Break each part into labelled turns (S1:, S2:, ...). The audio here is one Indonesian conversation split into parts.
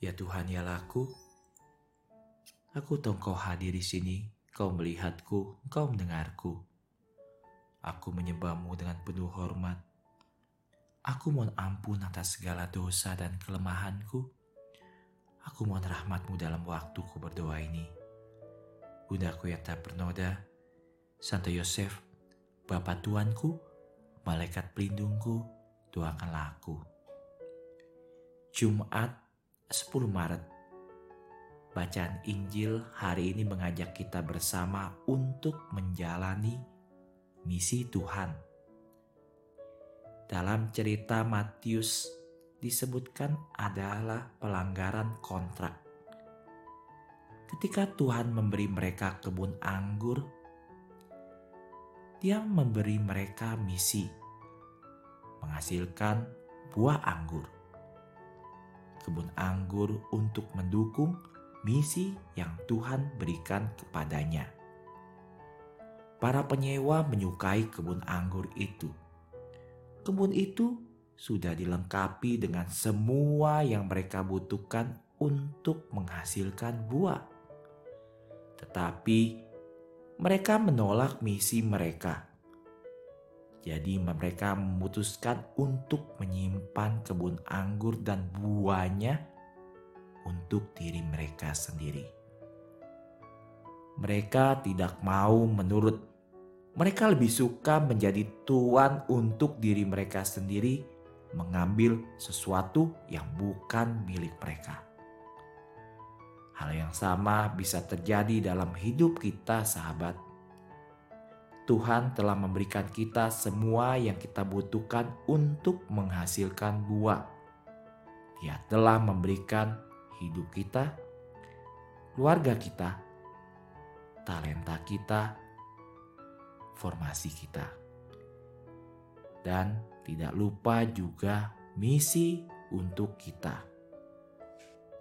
S1: Ya Tuhan ya laku, aku tahu kau hadir di sini, kau melihatku, kau mendengarku. Aku menyembahmu dengan penuh hormat. Aku mohon ampun atas segala dosa dan kelemahanku. Aku mohon rahmatmu dalam waktuku berdoa ini. Bundaku yang tak bernoda, Santo Yosef, Bapak Tuanku, Malaikat pelindungku, doakanlah aku. Jumat 10 Maret Bacaan Injil hari ini mengajak kita bersama untuk menjalani misi Tuhan. Dalam cerita Matius disebutkan adalah pelanggaran kontrak. Ketika Tuhan memberi mereka kebun anggur, Dia memberi mereka misi menghasilkan buah anggur. Kebun anggur untuk mendukung misi yang Tuhan berikan kepadanya. Para penyewa menyukai kebun anggur itu. Kebun itu sudah dilengkapi dengan semua yang mereka butuhkan untuk menghasilkan buah. Tetapi mereka menolak misi mereka. Jadi mereka memutuskan untuk menyimpan kebun anggur dan buahnya untuk diri mereka sendiri. Mereka tidak mau menurut. Mereka lebih suka menjadi tuan untuk diri mereka sendiri, mengambil sesuatu yang bukan milik mereka. Hal yang sama bisa terjadi dalam hidup kita, sahabat. Tuhan telah memberikan kita semua yang kita butuhkan untuk menghasilkan buah. Dia telah memberikan hidup kita, keluarga kita, talenta kita, formasi kita. Dan tidak lupa juga misi untuk kita.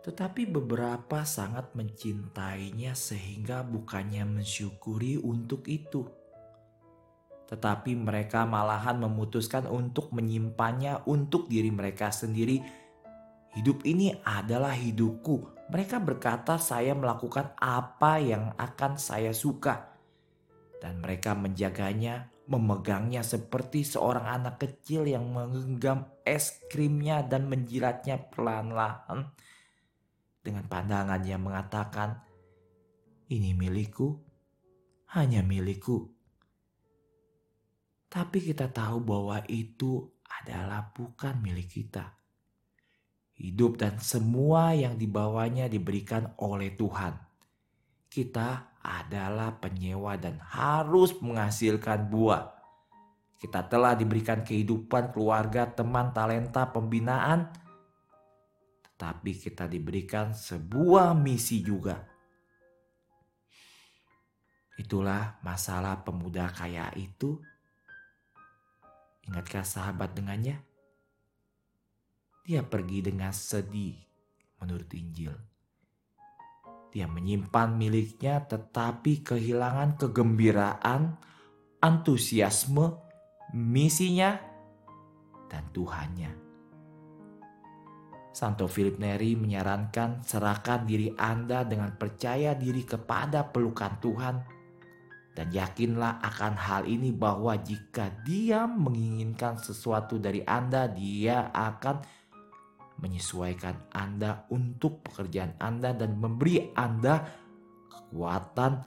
S1: Tetapi beberapa sangat mencintainya sehingga bukannya mensyukuri untuk itu. Tetapi mereka malahan memutuskan untuk menyimpannya untuk diri mereka sendiri Hidup ini adalah hidupku. Mereka berkata, "Saya melakukan apa yang akan saya suka." Dan mereka menjaganya, memegangnya seperti seorang anak kecil yang menggenggam es krimnya dan menjilatnya perlahan-lahan. Dengan pandangan yang mengatakan, "Ini milikku, hanya milikku." Tapi kita tahu bahwa itu adalah bukan milik kita Hidup dan semua yang dibawanya diberikan oleh Tuhan. Kita adalah penyewa dan harus menghasilkan buah. Kita telah diberikan kehidupan keluarga, teman, talenta, pembinaan, tetapi kita diberikan sebuah misi juga. Itulah masalah pemuda kaya itu. Ingatkah sahabat dengannya? Dia pergi dengan sedih menurut Injil. Dia menyimpan miliknya tetapi kehilangan kegembiraan, antusiasme, misinya, dan Tuhannya. Santo Philip Neri menyarankan serahkan diri Anda dengan percaya diri kepada pelukan Tuhan dan yakinlah akan hal ini bahwa jika dia menginginkan sesuatu dari Anda, dia akan menyesuaikan Anda untuk pekerjaan Anda dan memberi Anda kekuatan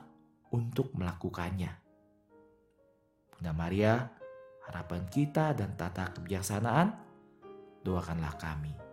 S1: untuk melakukannya. Bunda Maria, harapan kita dan tata kebijaksanaan, doakanlah kami.